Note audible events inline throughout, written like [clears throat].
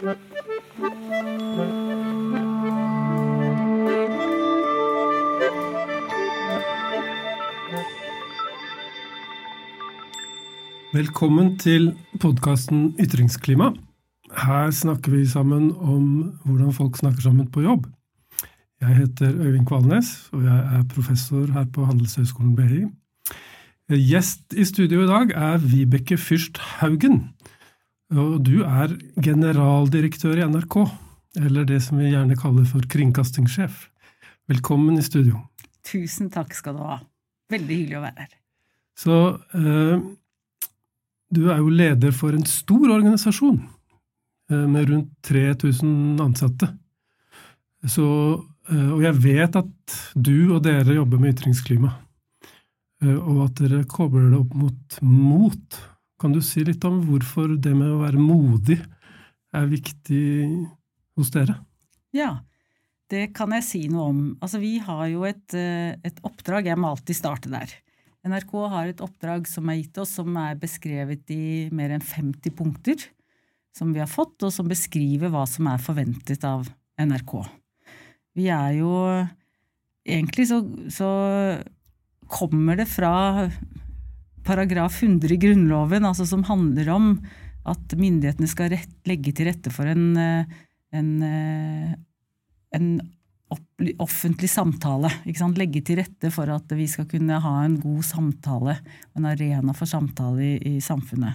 Velkommen til podkasten Ytringsklima. Her snakker vi sammen om hvordan folk snakker sammen på jobb. Jeg heter Øyvind Kvalnes, og jeg er professor her på Handelshøyskolen BI. Gjest i studio i dag er Vibeke Fyrst Haugen. Og du er generaldirektør i NRK, eller det som vi gjerne kaller for kringkastingssjef. Velkommen i studio. Tusen takk skal du ha. Veldig hyggelig å være her. Så eh, du er jo leder for en stor organisasjon eh, med rundt 3000 ansatte. Så, eh, og jeg vet at du og dere jobber med ytringsklima, eh, og at dere kobler det opp mot mot kan du si litt om hvorfor det med å være modig er viktig hos dere? Ja, det kan jeg si noe om. Altså, vi har jo et, eh, et oppdrag, jeg må alltid starte der. NRK har et oppdrag som er gitt oss, som er beskrevet i mer enn 50 punkter, som vi har fått, og som beskriver hva som er forventet av NRK. Vi er jo Egentlig så, så kommer det fra paragraf 100 i Grunnloven, altså som handler om at myndighetene skal rett, legge til rette for en, eh, en, eh, en offentlig samtale. Legge til rette for at vi skal kunne ha en god samtale, en arena for samtale i, i samfunnet.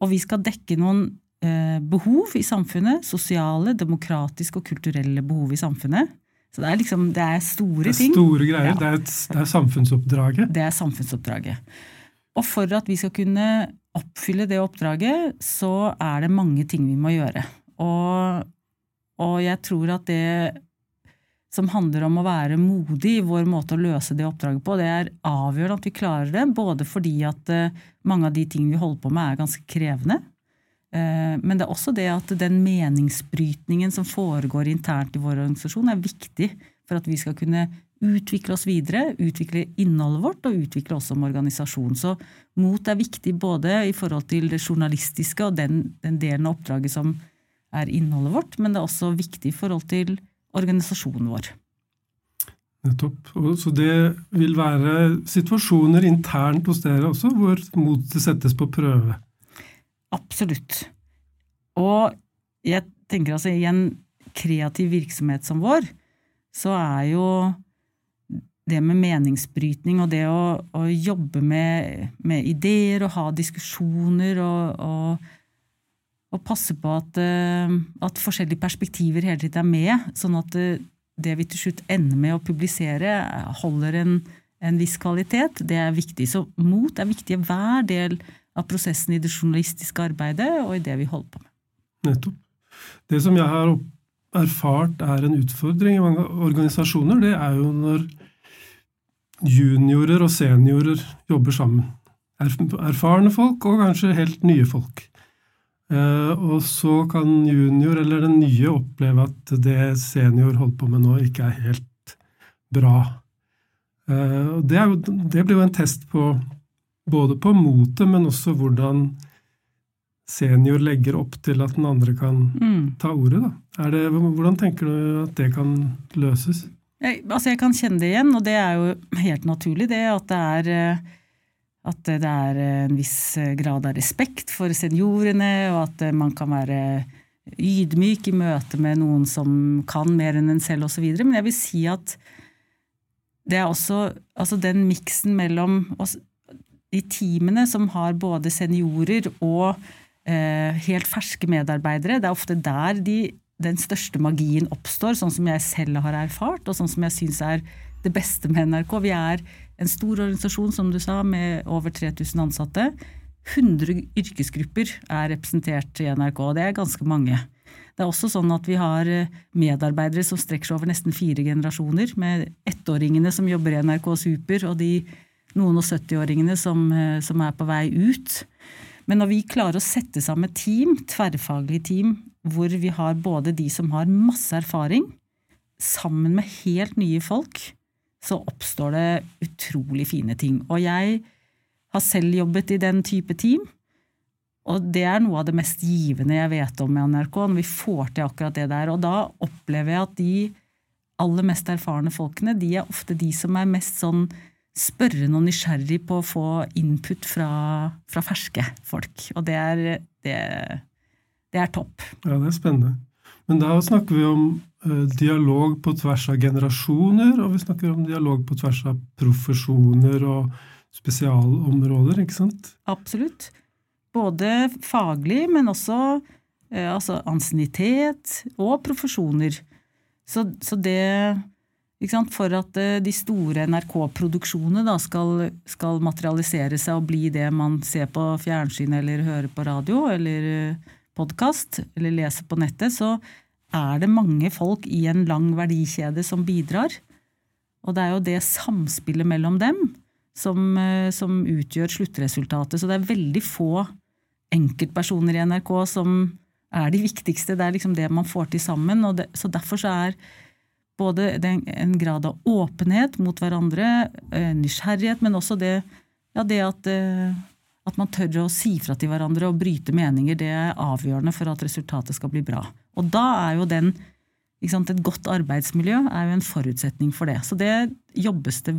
Og vi skal dekke noen eh, behov i samfunnet. Sosiale, demokratiske og kulturelle behov i samfunnet. Så det er liksom, det er store ting. Det er store greier. Ja. Det, er et, det er samfunnsoppdraget. Det er samfunnsoppdraget. Og for at vi skal kunne oppfylle det oppdraget, så er det mange ting vi må gjøre. Og, og jeg tror at det som handler om å være modig i vår måte å løse det oppdraget på, det er avgjørende at vi klarer det. Både fordi at eh, mange av de tingene vi holder på med, er ganske krevende. Eh, men det er også det at den meningsbrytningen som foregår internt i vår organisasjon, er viktig for at vi skal kunne utvikle oss videre, utvikle innholdet vårt og utvikle oss som organisasjon. Så mot er viktig både i forhold til det journalistiske og den, den delen av oppdraget som er innholdet vårt, men det er også viktig i forhold til organisasjonen vår. Nettopp. Så det vil være situasjoner internt hos dere også, hvor motet settes på prøve? Absolutt. Og jeg tenker altså i en kreativ virksomhet som vår, så er jo det med meningsbrytning og det å, å jobbe med, med, ideer og ha diskusjoner og, og, og passe på at, eh, at, forskjellige perspektiver hele tiden er med, sånn at det, det vi til slutt ender med å publisere, holder en, en viss kvalitet, det er viktig. Så mot er viktig i hver del av prosessen i det journalistiske arbeidet og i det vi holder på med. Nettopp. Det som jeg har erfart er en utfordring i mange organisasjoner, det er jo når juniorer og seniorer jobber sammen. Erfarne folk og kanskje helt nye folk. Eh, og så kan junior eller den nye oppleve at det senior holder på med nå, ikke er helt bra. Eh, det, jo, det blir jo en test på både på motet, men også hvordan senior legger opp til at den andre kan mm. ta ordet. Da. Det, hvordan tenker du at det kan løses? Jeg, altså jeg kan kjenne det igjen, og det er jo helt naturlig, det at det er eh, at det er en viss eh, grad av respekt for seniorene, og at eh, man kan være ydmyk i møte med noen som kan mer enn en selv osv. Men jeg vil si at det er også altså den miksen mellom de teamene som har både seniorer og eh, helt ferske medarbeidere, det er ofte der de den største magien oppstår, sånn som jeg selv har erfart, og sånn som jeg syns er det beste med NRK. Vi er en stor organisasjon, som du sa, med over 3000 ansatte. 100 yrkesgrupper er representert i NRK, og det er ganske mange. Det er også sånn at vi har eh, medarbeidere som strekker seg over nesten fire generasjoner, med ettåringene som jobber i NRK Super, og de noen og 70-åringene som, eh, som er på vei ut. Men når vi klarer å sette sammen team, tverrfaglige team, hvor vi har både de som har masse erfaring, sammen med helt nye folk, så oppstår det utrolig fine ting. Og jeg har selv jobbet i den type team, og det er noe av det mest givende jeg vet om med NRK, når vi får til akkurat det der. Og da opplever jeg at de aller mest erfarne folkene, de er ofte de som er mest sånn spørrende og nysgjerrig på å få input fra, fra ferske folk. Og det er, det, det er topp. Ja, det er spennende. Men da snakker vi om uh, dialog på tvers av generasjoner, og vi snakker om dialog på tvers av profesjoner og spesialområder, ikke sant? Absolutt. Både faglig, men også uh, altså ansiennitet og profesjoner. Så, så det for at uh, de store NRK-produksjonene skal, skal, materialisere seg og bli det man ser på fjernsyn eller hører på radio eller podkast eller leser på nettet, så er det mange folk i en lang verdikjede som bidrar. Og det er jo det samspillet mellom dem som, eh, som utgjør sluttresultatet. Så det er veldig få enkeltpersoner i NRK som er de viktigste. Det er liksom det man får til sammen. det, Så derfor så er både en grad av åpenhet mot hverandre, eh, nysgjerrighet, men også det, ja, det at eh, at man tør å si fra til hverandre og bryte meninger, det er avgjørende for at resultatet skal bli bra. Og da er jo den sant, Et godt arbeidsmiljø er jo en forutsetning for det. Så det jobbes det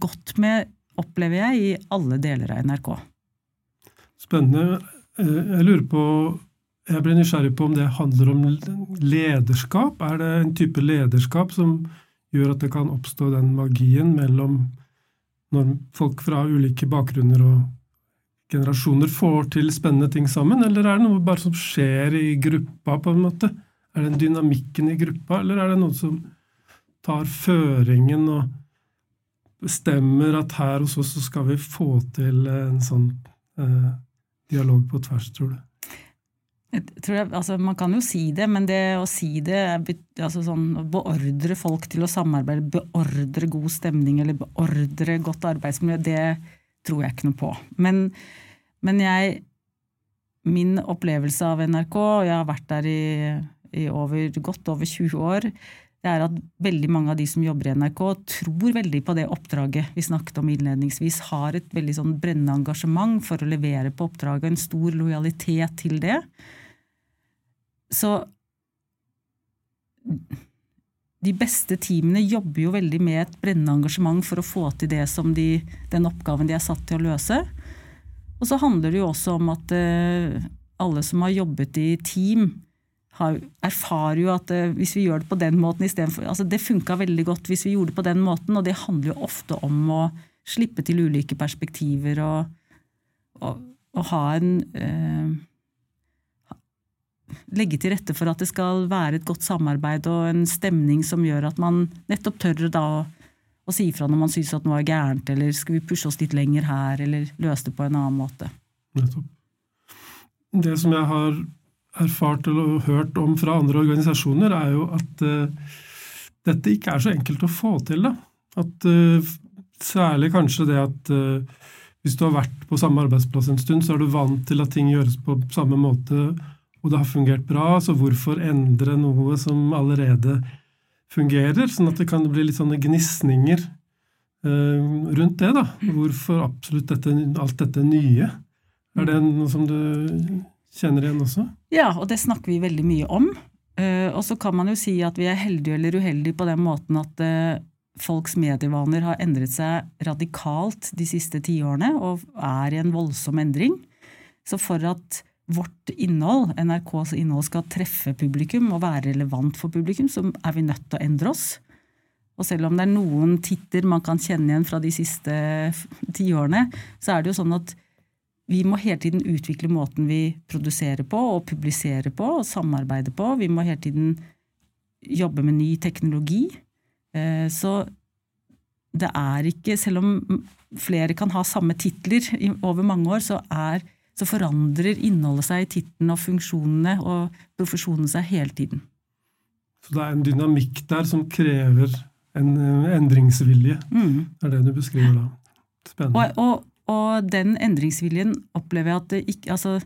godt med, opplever jeg, i alle deler av NRK. Spennende. Eh, jeg lurer på Jeg blir nysgjerrig på om det handler om lederskap. Er det en type lederskap som gjør at det kan oppstå den magien mellom når folk fra ulike bakgrunner og generasjoner får til spennende ting sammen, eller er det noe bare som skjer i gruppa, på en måte? Er det en dynamikken i gruppa, eller er det noen som tar føringen og bestemmer at her hos oss så skal vi få til en sånn eh, dialog på tvers, tror du? Jeg, altså, man kan jo si det, men det å si det altså sånn, Beordre folk til å samarbeide, beordre god stemning eller beordre godt arbeidsmiljø, det tror jeg ikke noe på. Men, men jeg Min opplevelse av NRK, og jeg har vært der i, i over, godt over 20 år, det er at veldig mange av de som jobber i NRK, tror veldig på det oppdraget vi snakket om innledningsvis. Har et veldig sånn brennende engasjement for å levere på oppdraget, en stor lojalitet til det. Så de beste teamene jobber jo veldig med et brennende engasjement for å få til det som de, den oppgaven de er satt til å løse. Og så handler det jo også om at uh, alle som har jobbet i team, har, erfarer jo at uh, hvis vi gjør det på den måten istedenfor altså Det funka veldig godt hvis vi gjorde det på den måten, og det handler jo ofte om å slippe til ulike perspektiver og, og, og ha en uh, legge til rette for at det skal være et godt samarbeid og en stemning som gjør at man nettopp tør da å si ifra når man syns at noe er gærent, eller skal vi pushe oss litt lenger her, eller løse det på en annen måte. Nettopp. Det som jeg har erfart eller hørt om fra andre organisasjoner, er jo at uh, dette ikke er så enkelt å få til. da. At uh, Særlig kanskje det at uh, hvis du har vært på samme arbeidsplass en stund, så er du vant til at ting gjøres på samme måte og det har fungert bra, så hvorfor endre noe som allerede fungerer? Sånn at det kan bli litt sånne gnisninger eh, rundt det. da. Hvorfor absolutt dette, alt dette nye? Er det noe som du kjenner igjen også? Ja, og det snakker vi veldig mye om. Uh, og så kan man jo si at vi er heldige eller uheldige på den måten at uh, folks medievaner har endret seg radikalt de siste tiårene og er i en voldsom endring. Så for at vårt innhold, NRKs innhold, skal treffe publikum og være relevant for publikum, så er vi nødt til å endre oss. Og selv om det er noen titter man kan kjenne igjen fra de siste tiårene, så er det jo sånn at vi må hele tiden utvikle måten vi produserer på og publiserer på og samarbeider på. Vi må hele tiden jobbe med ny teknologi. Eh, så det er ikke Selv om flere kan ha samme titler over mange år, så er så forandrer innholdet seg i tittelen og funksjonene og profesjonen seg hele tiden. Så det er en dynamikk der som krever en eh, endringsvilje. Mm. Det er det du beskriver da. Spennende. Og, og, og, den endringsviljen opplever jeg at det ikke altså,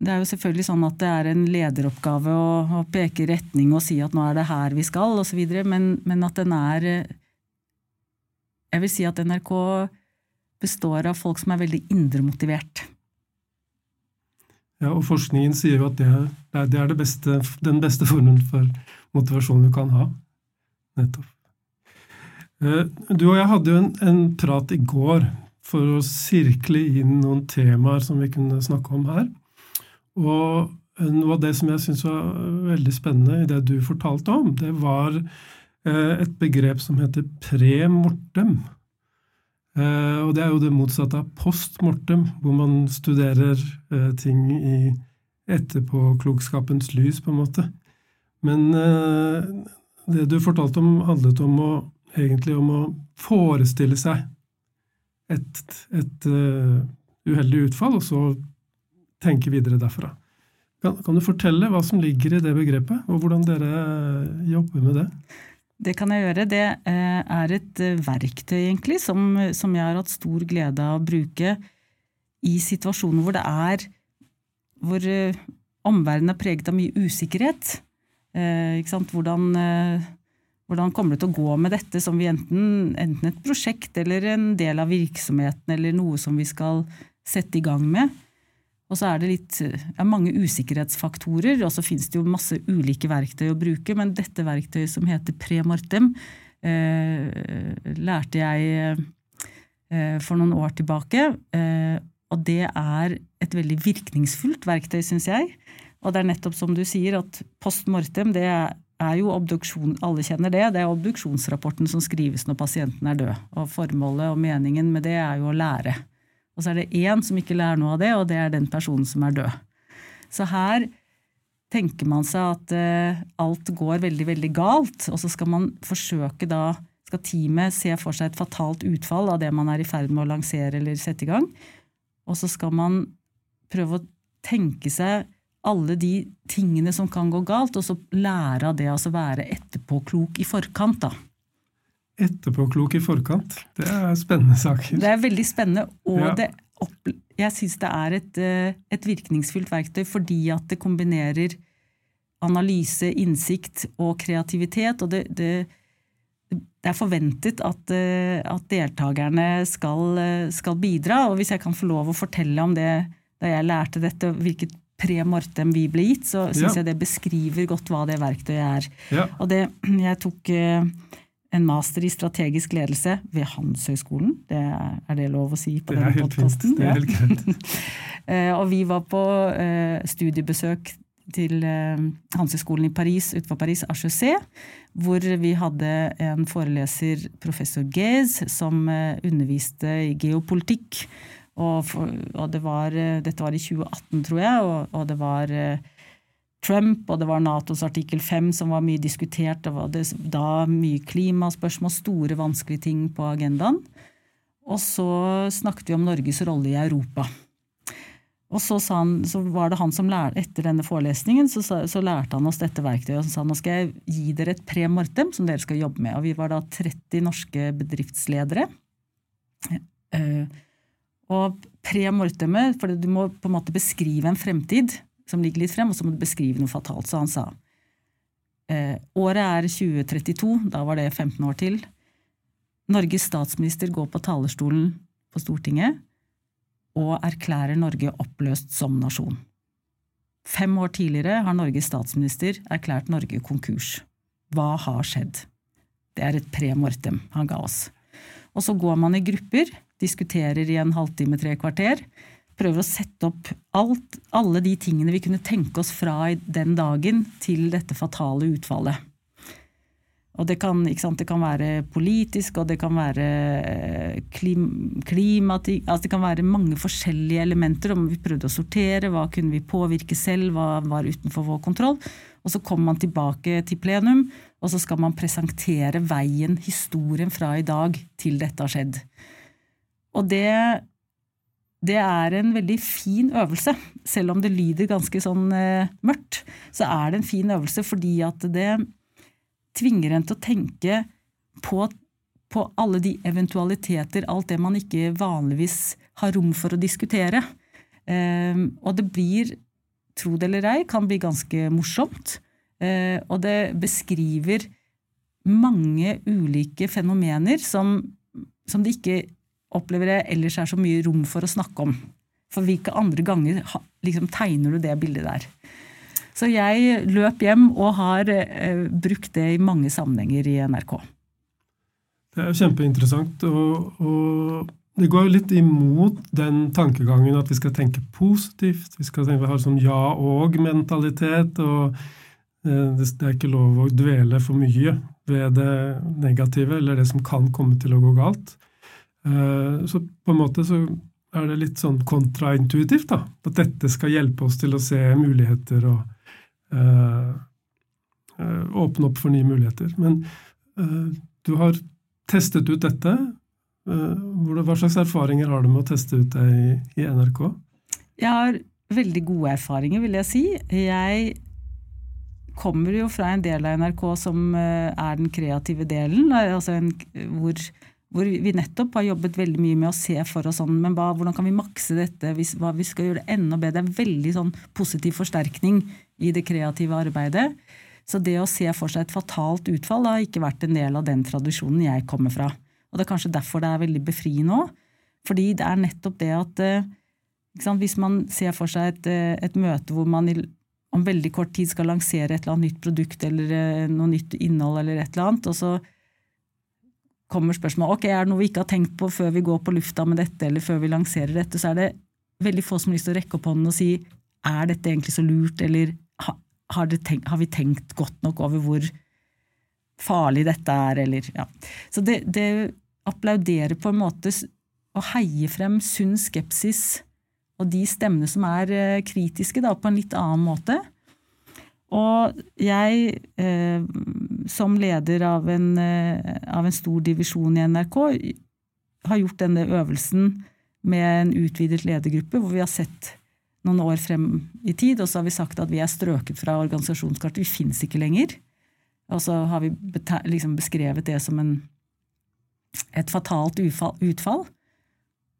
det er jo selvfølgelig sånn at det er en lederoppgave å, å peke retning og si at nå er det her vi skal, osv., men, men at den er Jeg vil si at NRK består av folk som er veldig indremotivert. Ja, og forskningen sier jo at det er, det er det beste, den beste formen for motivasjon du kan ha. Nettopp. Eh, du og jeg hadde jo en, en prat i går for å sirkle inn noen temaer som vi kunne snakke om her. Og noe av det som jeg syntes var veldig spennende i det du fortalte om, det var eh, et begrep som heter pre-mortem. Eh, og det er jo det motsatte av post mortem, hvor man studerer eh, ting i etterpåklokskapens lys, på en måte. Men det du fortalte om, handlet om å, egentlig om å forestille seg et, et uheldig utfall, og så tenke videre derfra. Kan, kan, du fortelle hva som ligger i det begrepet, og hvordan dere jobber med det? Det kan jeg gjøre. Det eh, er et eh, verktøy, egentlig, som, som jeg har hatt stor glede av å bruke i situasjoner hvor det er Hvor eh, omverdenen er preget av mye usikkerhet. Hvordan, hvordan, kommer det til å gå med dette som vi enten, enten et prosjekt eller en del av virksomheten eller noe som vi skal sette i gang med? Og så er det litt, er mange usikkerhetsfaktorer, og så finnes det jo masse ulike verktøy å bruke, men dette verktøyet som heter Premortem, eh, lærte jeg eh, for noen år tilbake. Eh, og det er et veldig virkningsfullt verktøy, syns jeg. Og det er nettopp som du sier, at post mortem det er jo obduksjon, alle kjenner det, det er obduksjonsrapporten som skrives når pasienten er død. Og formålet og meningen med det er jo å lære. Og så er det én som ikke lærer noe av det, og det er den personen som er død. Så her tenker man seg at uh, alt går veldig, veldig galt, og så skal man forsøke da skal teamet se for seg et fatalt utfall av det man er i ferd med å lansere eller sette i gang. Og så skal man prøve å tenke seg alle de tingene som kan gå galt, og så lære av det, altså være etterpåklok i forkant. da etterpåklok i forkant. Det er spennende saker. Det er veldig spennende, og ja. det, jeg syns det er et, eh, et, virkningsfullt verktøy fordi at det kombinerer analyse, innsikt og kreativitet. Og det, det, det er forventet at, eh, at deltakerne skal, eh, skal, bidra. Og hvis jeg kan få lov å fortelle om det da jeg lærte dette, hvilket pre-mortem vi ble gitt, så syns ja. jeg det beskriver godt hva det verktøyet er. Ja. Og det, jeg tok en master i strategisk ledelse ved Handelshøyskolen. Det er, er, det lov å si på denne podkasten? Det er helt greit. [laughs] Eh, og vi var på uh, studiebesøk til uh, Handelshøyskolen i Paris, utenfor Paris, HEC, hvor vi hadde en foreleser, professor Gez, som underviste i geopolitikk. Og, for, og det var, dette var i 2018, tror jeg, og, og det var Trump, og det var Natos artikkel 5 som var mye diskutert. Det var det, da mye klimaspørsmål, store, vanskelige ting på agendaen. Og så snakket vi om Norges rolle i Europa. Og så, han, så var det han som lærte, Etter denne forelesningen så, så, lærte han oss dette verktøyet. og så sa han, nå skal jeg gi dere et pre-mortem som dere skal jobbe med. Og Vi var da 30 norske bedriftsledere. Eh, og pre-mortemet, for du må på en måte beskrive en fremtid som ligger litt frem, og så må du beskrive noe fatalt. Så han sa eh, året er 2032, da var det 15 år til. Norges statsminister går på talerstolen på Stortinget og erklærer Norge oppløst som nasjon. Fem år tidligere har Norges statsminister erklært Norge konkurs. Hva har skjedd? Det er et premortem han ga oss. Og så går man i grupper, diskuterer i en halvtime, tre kvarter prøver å sette opp alt, alle de tingene vi kunne tenke oss fra den dagen til dette fatale utfallet. Og det kan, det kan være politisk, og det kan være eh, klim, klimatikk altså Det kan være mange forskjellige elementer. om Vi prøvde å sortere, hva kunne vi påvirke selv, hva var utenfor vår kontroll. Og så kommer man tilbake til plenum, og så skal man presentere veien, historien fra i dag til dette har skjedd. Og det det er en veldig fin øvelse. Selv om det lyder ganske sånn eh, mørkt, så er det en fin øvelse fordi at det tvinger en til å tenke på, på alle de eventualiteter, alt det man ikke vanligvis har rom for å diskutere. Eh, og det blir, tro det eller ei, kan bli ganske morsomt. Eh, og det beskriver mange ulike fenomener som, som det ikke opplever jeg ellers er så mye rom for å snakke om. For hvilke andre ganger liksom, tegner du det bildet der? Så jeg løp hjem og har eh, brukt det i mange sammenhenger i NRK. Det er kjempeinteressant. Og, og, det går litt imot den tankegangen at vi skal tenke positivt. Vi skal tenke, vi har sånn ja og-mentalitet. og eh, Det er ikke lov å dvele for mye ved det negative eller det som kan komme til å gå galt. Eh, så på en måte så er det litt sånn kontraintuitivt, da. At dette skal hjelpe oss til å se muligheter og øh, åpne opp for nye muligheter. Men øh, du har testet ut dette. hva slags erfaringer har du med å teste ut det i, i NRK? Jeg har veldig gode erfaringer, vil jeg si. Jeg kommer jo fra en del av NRK som er den kreative delen, altså en, hvor hvor vi nettopp har jobbet veldig mye med å se for oss sånn, men hva, hvordan kan vi makse dette, hvis, hva vi skal gjøre det enda bedre. Det er veldig sånn positiv forsterkning i det kreative arbeidet. Så det å se for seg et fatalt utfall har ikke vært en del av den tradisjonen jeg kommer fra. Og det er kanskje derfor det er veldig befriende òg. Fordi det er nettopp det at eh, sant, hvis man ser for seg et, eh, et møte hvor man om veldig kort tid skal lansere et eller annet nytt produkt eller eh, noe nytt innhold eller et eller annet, og så kommer spørsmål ok, er det noe vi ikke har tenkt på før vi går på lufta med dette, eller før vi lanserer dette, så er det veldig få som har lyst til å rekke opp hånden og si er dette egentlig så lurt, eller har, tenkt, har vi tenkt godt nok over hvor farlig dette er, eller ja. Så det, det applauderer på en måte og heier frem sunn skepsis og de stemmene som er eh, kritiske, da, på en litt annen måte. Og jeg, eh, som leder av en, eh, av en, stor divisjon i NRK, har gjort denne øvelsen med en utvidet ledergruppe, hvor vi har sett noen år frem i tid, og så har vi sagt at vi er strøket fra organisasjonskartet. Vi fins ikke lenger. Og så har vi liksom beskrevet det som en, et fatalt utfall.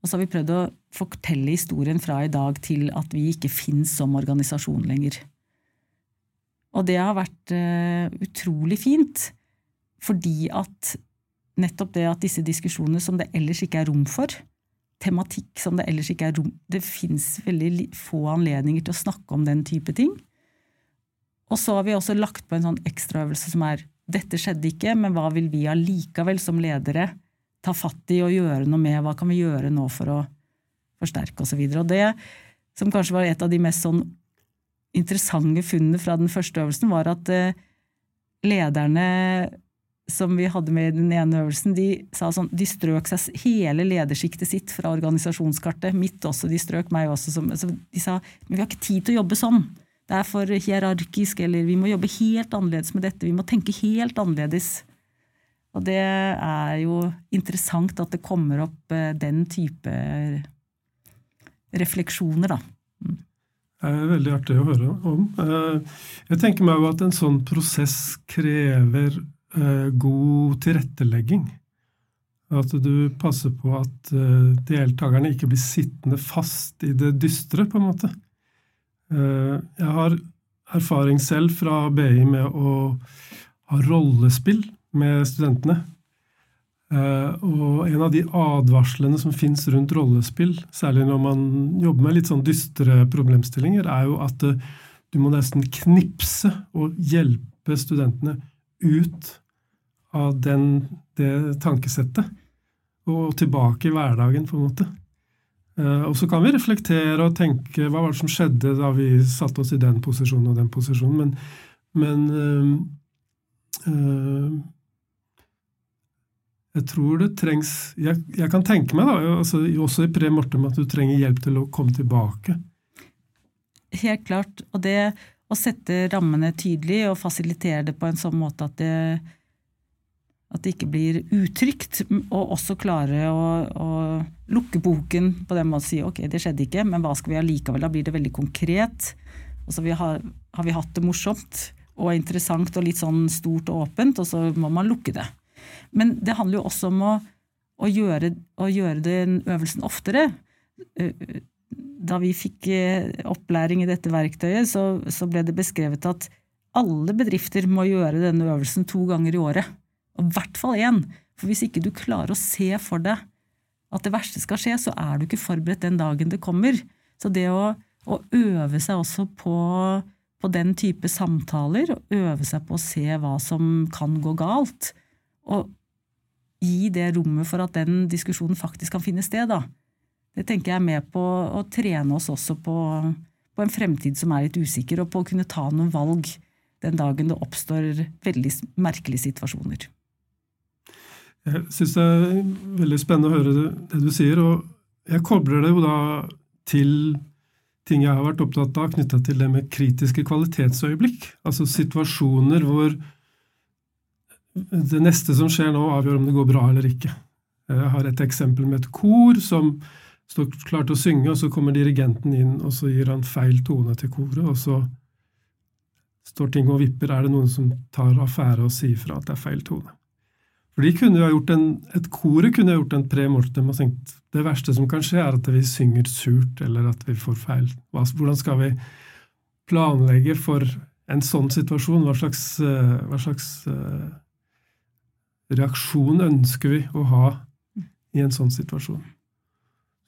Og så har vi prøvd å fortelle historien fra i dag til at vi ikke fins som organisasjon lenger. Og det har vært uh, utrolig fint, fordi at nettopp det at disse diskusjonene som det ellers ikke er rom for, tematikk som det ellers ikke er rom Det fins veldig få anledninger til å snakke om den type ting. Og så har vi også lagt på en sånn ekstraøvelse som er dette skjedde ikke, men hva vil vi allikevel som ledere ta fatt i og gjøre noe med? Hva kan vi gjøre nå for å forsterke osv.? Og, så og det som kanskje var et av de mest sånn interessante funnet fra den første øvelsen var at eh, lederne som vi hadde med i den ene øvelsen, de sa sånn, de strøk seg hele ledersjiktet sitt fra organisasjonskartet. Mitt også, de strøk meg også. Som, de sa men vi har ikke tid til å jobbe sånn. Det er for hierarkisk, eller vi må jobbe helt annerledes med dette. Vi må tenke helt annerledes. Og det er jo interessant at det kommer opp eh, den type refleksjoner, da. Er veldig artig å høre om. Eh, jeg tenker meg jo at en sånn prosess krever eh, god tilrettelegging. At du passer på at eh, deltakerne ikke blir sittende fast i det dystre, på en måte. Jeg har erfaring selv fra BI med å ha rollespill med studentene. Uh, og en av de advarslene som fins rundt rollespill, særlig når man jobber med litt sånn dystre problemstillinger, er jo at uh, du må nesten knipse og hjelpe studentene ut av den, det tankesettet. Og tilbake i hverdagen, på en måte. Uh, og så kan vi reflektere og tenke hva var det som skjedde da vi satte oss i den posisjonen og den posisjonen, men, men jeg tror det trengs Jeg, jeg kan tenke meg, da, altså, også i pre mortem, at du trenger hjelp til å komme tilbake. Helt klart. Og det å sette rammene tydelig og fasilitere det på en sånn måte at det, at det ikke blir utrygt, og også klare å, å lukke boken på den måten og si ok, det skjedde ikke, men hva skal vi allikevel? Da blir det veldig konkret. Og så har, har vi hatt det morsomt og interessant og litt sånn stort og åpent, og så må man lukke det. Men det handler jo også om å, å, gjøre, å gjøre, den øvelsen oftere. Eh, da vi fikk eh, opplæring i dette verktøyet, så, så ble det beskrevet at alle bedrifter må gjøre denne øvelsen to ganger i året. Og i hvert fall én. For hvis ikke du klarer å se for deg at det verste skal skje, så er du ikke forberedt den dagen det kommer. Så det å, å øve seg også på, på, den type samtaler, og øve seg på å se hva som kan gå galt, og gi det rommet for at den diskusjonen faktisk kan finne sted, da. Det tenker jeg er med på å trene oss også på, på en fremtid som er litt usikker, og på å kunne ta noen valg den dagen det oppstår veldig merkelige situasjoner. Jeg syns det er veldig spennende å høre det, det, du sier, og jeg kobler det jo da til ting jeg har vært opptatt av knytta til det med kritiske kvalitetsøyeblikk. Altså situasjoner hvor det neste som skjer nå, avgjør om det går bra eller ikke. Jeg har et eksempel med et kor som står klar til å synge, og så kommer dirigenten inn, og så gir han feil tone til koret, og så står ting og vipper. Er det noen som tar affære og sier fra at det er feil tone? For de kunne jo ha gjort en, Et koret kunne ha gjort en pre-mortem og tenkt det verste som kan skje, er at vi synger surt, eller at vi får feil. Hvordan skal vi planlegge for en sånn situasjon? Hva slags, eh, hva slags uh, reaksjon ønsker vi å ha i en sånn situasjon?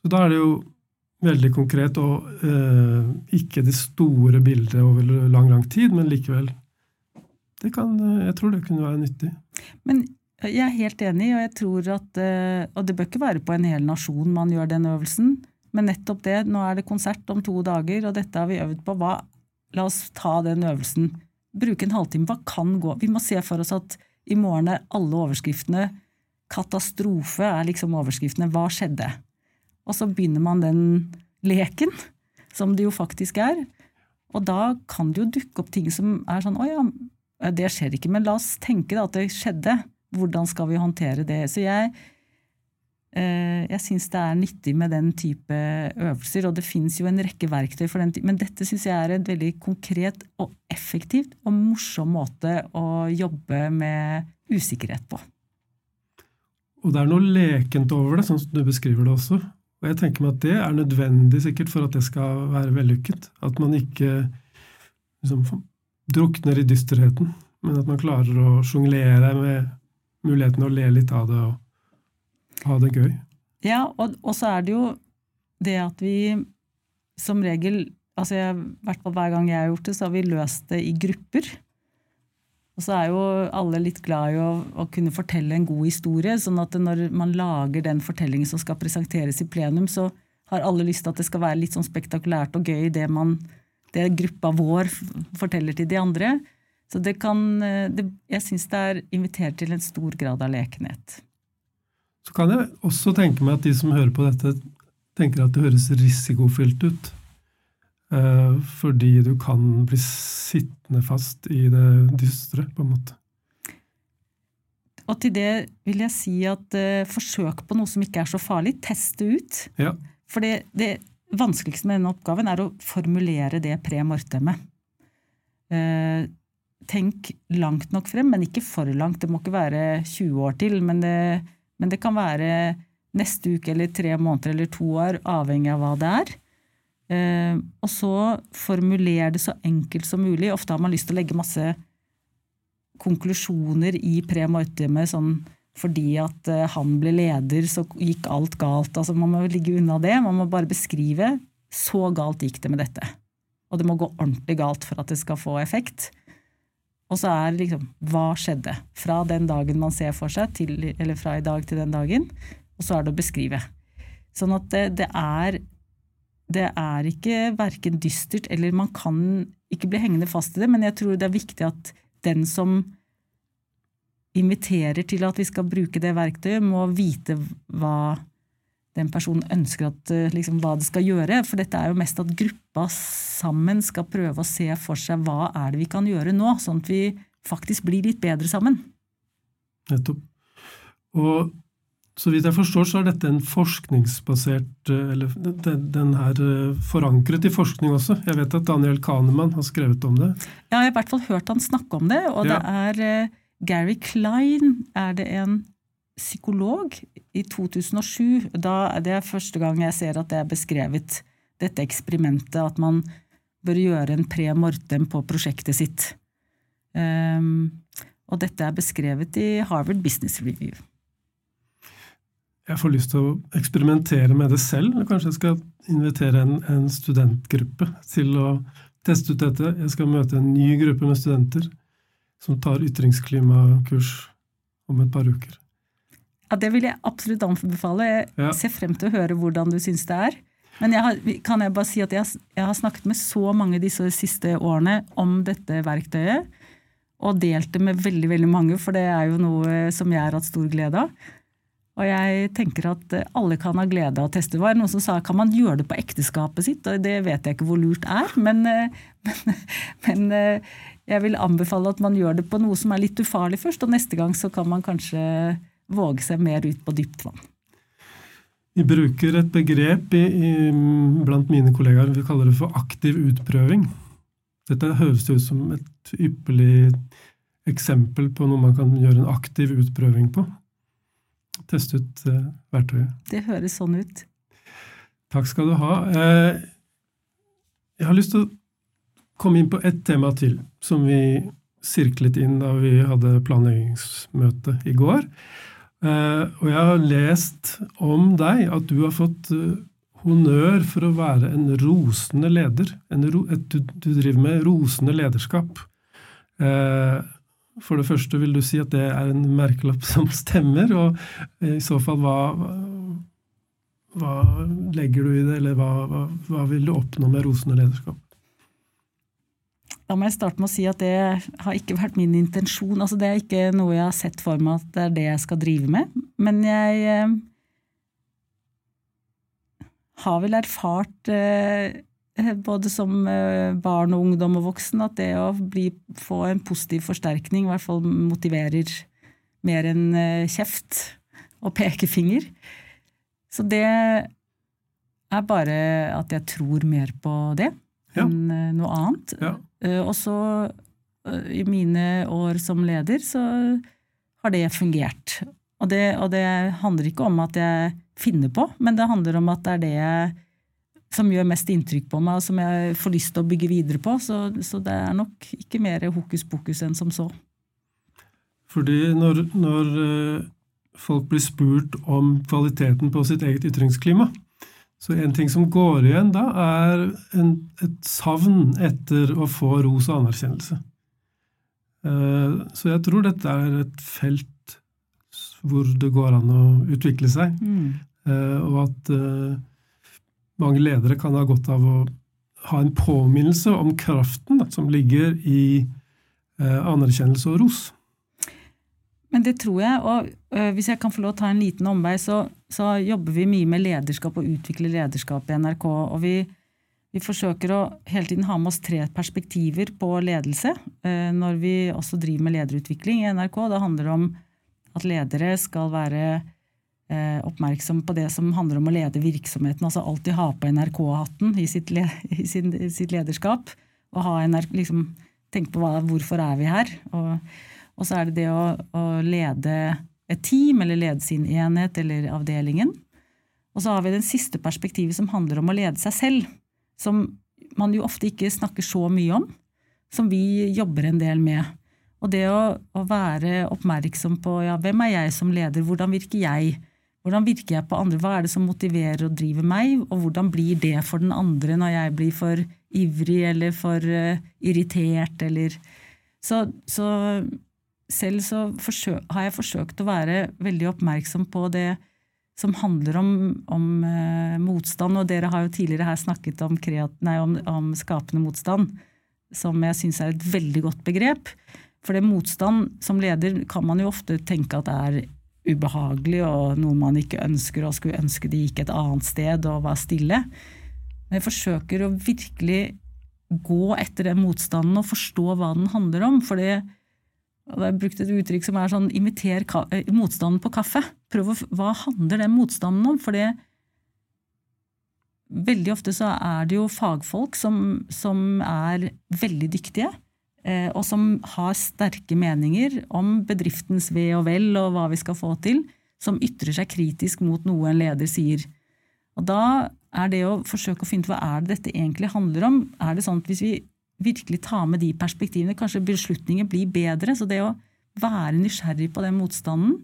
Så da er det jo veldig konkret og eh, ikke det store bildet over lang, lang tid, men likevel det kan, Jeg tror det kunne være nyttig. Men jeg er helt enig, og jeg tror at eh, Og det bør ikke være på en hel nasjon man gjør den øvelsen, men nettopp det. Nå er det konsert om to dager, og dette har vi øvd på. Hva, la oss ta den øvelsen. Bruke en halvtime. Hva kan gå? Vi må se for oss at i morgen er alle overskriftene Katastrofe er liksom overskriftene. Hva skjedde? Og så begynner man den leken, som det jo faktisk er. Og da kan det jo dukke opp ting som er sånn Å ja, det skjer ikke, men la oss tenke da at det skjedde. Hvordan skal vi håndtere det? Så jeg, jeg syns det er nyttig med den type øvelser, og det fins jo en rekke verktøy for den, men dette syns jeg er en veldig konkret og effektivt og morsom måte å jobbe med usikkerhet på. Og det er noe lekent over det, sånn som du beskriver det også. Og jeg tenker meg at det er nødvendig sikkert for at det skal være vellykket. At man ikke liksom, drukner i dysterheten, men at man klarer å sjonglere med muligheten å le litt av det og ha det gøy. Ja, og, og så er det jo det at vi som regel altså jeg, hvert fall Hver gang jeg har gjort det, så har vi løst det i grupper. Og så er jo alle litt glad i å, å, kunne fortelle en god historie. sånn at når man lager den fortellingen som skal presenteres i plenum, så har alle lyst til at det skal være litt sånn spektakulært og gøy det, man, det gruppa vår forteller til de andre. Så det kan eh, det, Jeg syns det er invitert til en stor grad av lekenhet. Så kan jeg også tenke meg at de som hører på dette, tenker at det høres risikofylt ut. Eh, fordi du kan bli sittende fast i det dystre, på en måte. Og til det vil jeg si at uh, forsøk på noe som ikke er så farlig. Test det ut. Ja. For det, det, vanskeligste med denne oppgaven er å formulere det pre mortemet. Uh, tenk langt nok frem, men ikke for langt. Det må ikke være 20 år til, men det, men det kan være neste uke eller tre måneder eller to år, avhengig av hva det er. Eh, og så formuler det så enkelt som mulig. Ofte har man lyst til å legge masse konklusjoner i pre morteme, sånn fordi at eh, han ble leder, så gikk alt galt. Altså, man må ligge unna det. Man må bare beskrive så galt gikk det med dette. Og det må gå ordentlig galt for at det skal få effekt. Og så er liksom hva skjedde fra den dagen man ser for seg, til, eller fra i dag til den dagen, og så er det å beskrive. Sånn at det, det er det er ikke verken dystert eller man kan ikke bli hengende fast i det, men jeg tror det er viktig at den som inviterer til at vi skal bruke det verktøyet, må vite hva den personen ønsker at, eh, liksom, hva det skal gjøre. For dette er jo mest at gruppa sammen skal prøve å se for seg hva er det vi kan gjøre nå, sånn at vi faktisk blir litt bedre sammen. Nettopp. Og så vidt jeg forstår, så er dette en forskningsbasert eh, Eller den er eh, forankret i forskning også. Jeg vet at Daniel Kahneman har skrevet om det. Ja, jeg har i hvert fall hørt han snakke om det. Og ja. det er Gary Klein er det en psykolog i 2007. Da, det er første gang jeg ser at det er beskrevet, dette eksperimentet, at man bør gjøre en pre mortem på prosjektet sitt. Um, og dette er beskrevet i Harvard Business Review. jeg får lyst til å eksperimentere med det selv. Kanskje jeg skal invitere en, en, studentgruppe til å teste ut dette. Jeg skal møte en ny gruppe med studenter som tar ytringsklimakurs om et par uker. Ja, Det vil jeg absolutt anbefale. Jeg ser frem til å høre hvordan du syns det er. Men jeg har, kan jeg bare si at jeg, jeg har snakket med så mange disse siste årene om dette verktøyet, og delt det med veldig veldig mange, for det er jo noe som jeg har hatt stor glede av. Og jeg tenker at alle kan ha glede av å teste. Det var noen som sa kan man gjøre det på ekteskapet sitt, og det vet jeg ikke hvor lurt er. Men, [laughs] men, men, jeg vil anbefale at man gjør det på noe som er litt ufarlig først, og neste gang så kan man kanskje våge seg mer ut på dypt vann. Vi bruker et begrep i, i, blant mine kollegaer, vi kaller det for aktiv utprøving. Dette høres ut som et ypperlig eksempel på noe man kan gjøre en aktiv utprøving på. Teste ut eh, verktøyet. Det høres sånn ut. Takk skal du ha. Eh, jeg har lyst til å komme inn på ett tema til, som vi sirklet inn da vi hadde planleggingsmøte i går. Uh, og jeg har lest om deg at du har fått uh, honnør for å være en rosende leder. En ro, et, du, du, driver med rosende lederskap. Uh, for det første vil du si at det er en merkelapp som stemmer, og i så fall hva, hva legger du i det, eller hva, hva, hva vil du oppnå med rosende lederskap? Da må jeg starte med å si at det har ikke vært min intensjon. Altså, det er ikke noe jeg har sett for meg at det er det jeg skal drive med. Men jeg eh, har vel erfart eh, både som eh, barn og ungdom og voksen at det å bli, få en positiv forsterkning i hvert fall motiverer mer enn eh, kjeft og pekefinger. Så det er bare at jeg tror mer på det ja. enn eh, noe annet. Ja. Eh, og så, eh, i mine år som leder, så har det fungert. Og det, og det, handler ikke om at jeg finner på, men det handler om at det er det jeg, som gjør mest inntrykk på meg, og som jeg får lyst til å bygge videre på. Så, så det er nok ikke mer hokus pokus enn som så. Fordi når, når folk blir spurt om kvaliteten på sitt eget ytringsklima, så en ting som går igjen da, er en, et savn etter å få ros og anerkjennelse. Eh, så jeg tror dette er et felt hvor det går an å utvikle seg, mm. Eh, og at eh, mange ledere kan ha godt av å ha en påminnelse om kraften da, som ligger i anerkjennelse og ros. Men det tror jeg, og hvis jeg kan få lov å ta en liten omvei, så, så, jobber vi mye med lederskap og utvikler lederskap i NRK. Og vi, vi, forsøker å hele tiden ha med oss tre perspektiver på ledelse øh, når vi også driver med lederutvikling i NRK. Det handler om at ledere skal være øh, oppmerksom på det som handler om å lede virksomheten. Altså alltid ha på NRK-hatten i, sitt, [laughs] i, i sitt lederskap. Og ha NRK, liksom, tenke på hva, hvorfor er vi her. og og så er det det å, å, lede et team, eller lede sin enhet eller avdelingen. Og så har vi den siste perspektivet som handler om å lede seg selv. Som man jo ofte ikke snakker så mye om, som vi jobber en del med. Og det å, å være oppmerksom på ja, hvem er jeg som leder, hvordan virker jeg? Hvordan virker jeg på andre, hva er det som motiverer og driver meg, og hvordan blir det for den andre når jeg blir for ivrig eller for uh, irritert eller så, så selv så har jeg forsøkt å være veldig oppmerksom på det som handler om, om eh, motstand, og dere har jo tidligere her snakket om, kreat, nei, om, om skapende motstand, som jeg syns er et veldig godt begrep. For det motstand som leder kan man jo ofte tenke at er ubehagelig og noe man ikke ønsker, og skulle ønske de gikk et annet sted og var stille. Men jeg forsøker å virkelig gå etter den motstanden og forstå hva den handler om. for det og det er brukt et uttrykk som er sånn imiter eh, motstanden på kaffe. Prøv å, Hva handler den motstanden om? For Veldig ofte så er det jo fagfolk som, som er veldig dyktige, eh, og som har sterke meninger om bedriftens ve og vel og hva vi skal få til, som ytrer seg kritisk mot noe en leder sier. Og da er det å forsøke å finne ut hva er det dette egentlig handler om. Er det sånn at hvis vi virkelig ta med de perspektivene. Kanskje beslutninger blir bedre. Så det å være nysgjerrig på den motstanden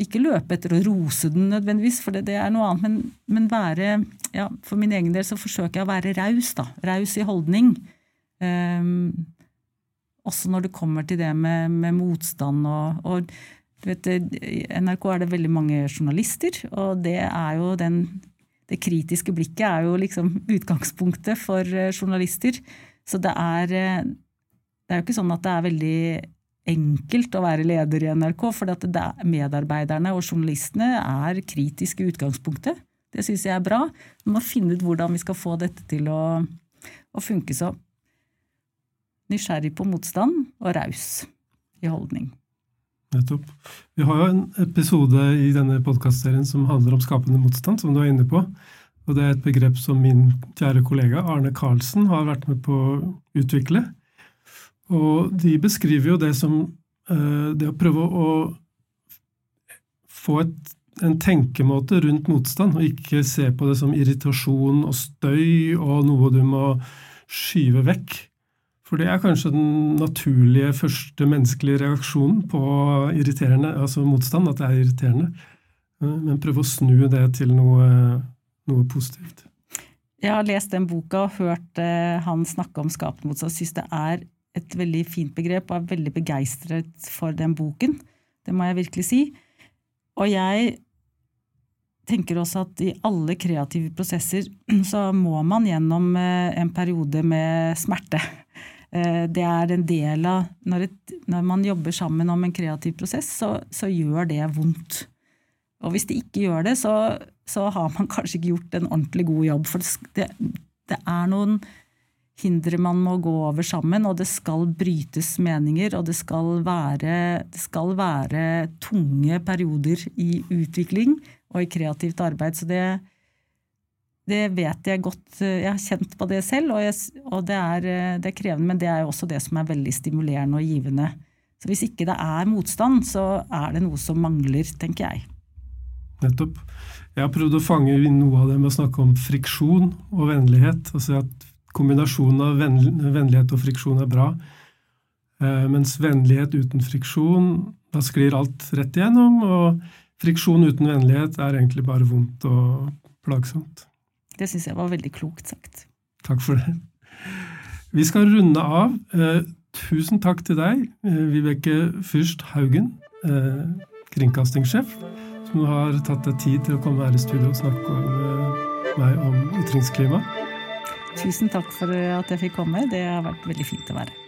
ikke løpe etter å rose den nødvendigvis, for det, det er noe annet, men, men, være ja, For min egen del så forsøker jeg å være raus, da. Raus i holdning. Um, også når det kommer til det med, med motstand og, og du vet, I NRK er det veldig mange journalister, og det er jo den Det kritiske blikket er jo liksom utgangspunktet for eh, journalister. Så det er, eh, det er jo ikke sånn at det er veldig enkelt å være leder i NRK, for medarbeiderne og journalistene er kritiske i utgangspunktet. Det syns jeg er bra. Vi må finne ut hvordan vi skal få dette til å, å funke så nysgjerrig på motstand og raus i holdning. Nettopp. Vi har jo en episode i denne podkastserien som handler om skapende motstand, som du er inne på. Og det er et begrep som min kjære kollega Arne Karlsen har vært med på å utvikle. Og de beskriver jo det som uh, det å prøve å få et, en tenkemåte rundt motstand, og ikke se på det som irritasjon og støy og noe du må skyve vekk. For det er kanskje den naturlige første menneskelige reaksjonen på irriterende, altså motstand, at det er irriterende. Uh, men prøve å snu det til noe, noe positivt. Jeg har lest den boka og hørt uh, han snakke om skapende motstand. Syns det er et veldig fint begrep, og er veldig begeistret for den boken. Det må jeg virkelig si. Og jeg tenker også at i alle kreative prosesser [clears throat] så må man gjennom eh, en periode med smerte. Eh, det er en del av Når, et, når man jobber sammen om en kreativ prosess, så, så, gjør det vondt. Og hvis det ikke gjør det, så, så, har man [laughs] kanskje ikke gjort en ordentlig god jobb. For det, det er noen hindre man må gå over sammen, og det skal brytes meninger, og det skal være, det skal være tunge perioder i utvikling og i kreativt arbeid. Så det, det vet jeg godt. Jeg har kjent på det selv, og, jeg, og det, er, det, er, krevende, men det er jo også det som er veldig stimulerende og givende. Så hvis ikke det er motstand, så er det noe som mangler, tenker jeg. Nettopp. Jeg har prøvd å fange inn noe av det med å snakke om friksjon og vennlighet. altså at kombinasjonen av vennlighet og friksjon er bra. Eh, mens vennlighet uten friksjon, da sklir alt rett igjennom. Og friksjon uten vennlighet er egentlig bare vondt og plagsomt. Det syns jeg var veldig klokt sagt. Takk for det. Vi skal runde av. Eh, tusen takk til deg, eh, Vibeke Fyrst Haugen, kringkastingssjef, som har tatt deg tid til å komme her i studio og snakke med meg om ytringsklima. Tusen takk for at jeg fikk komme. Det har vært veldig fint å være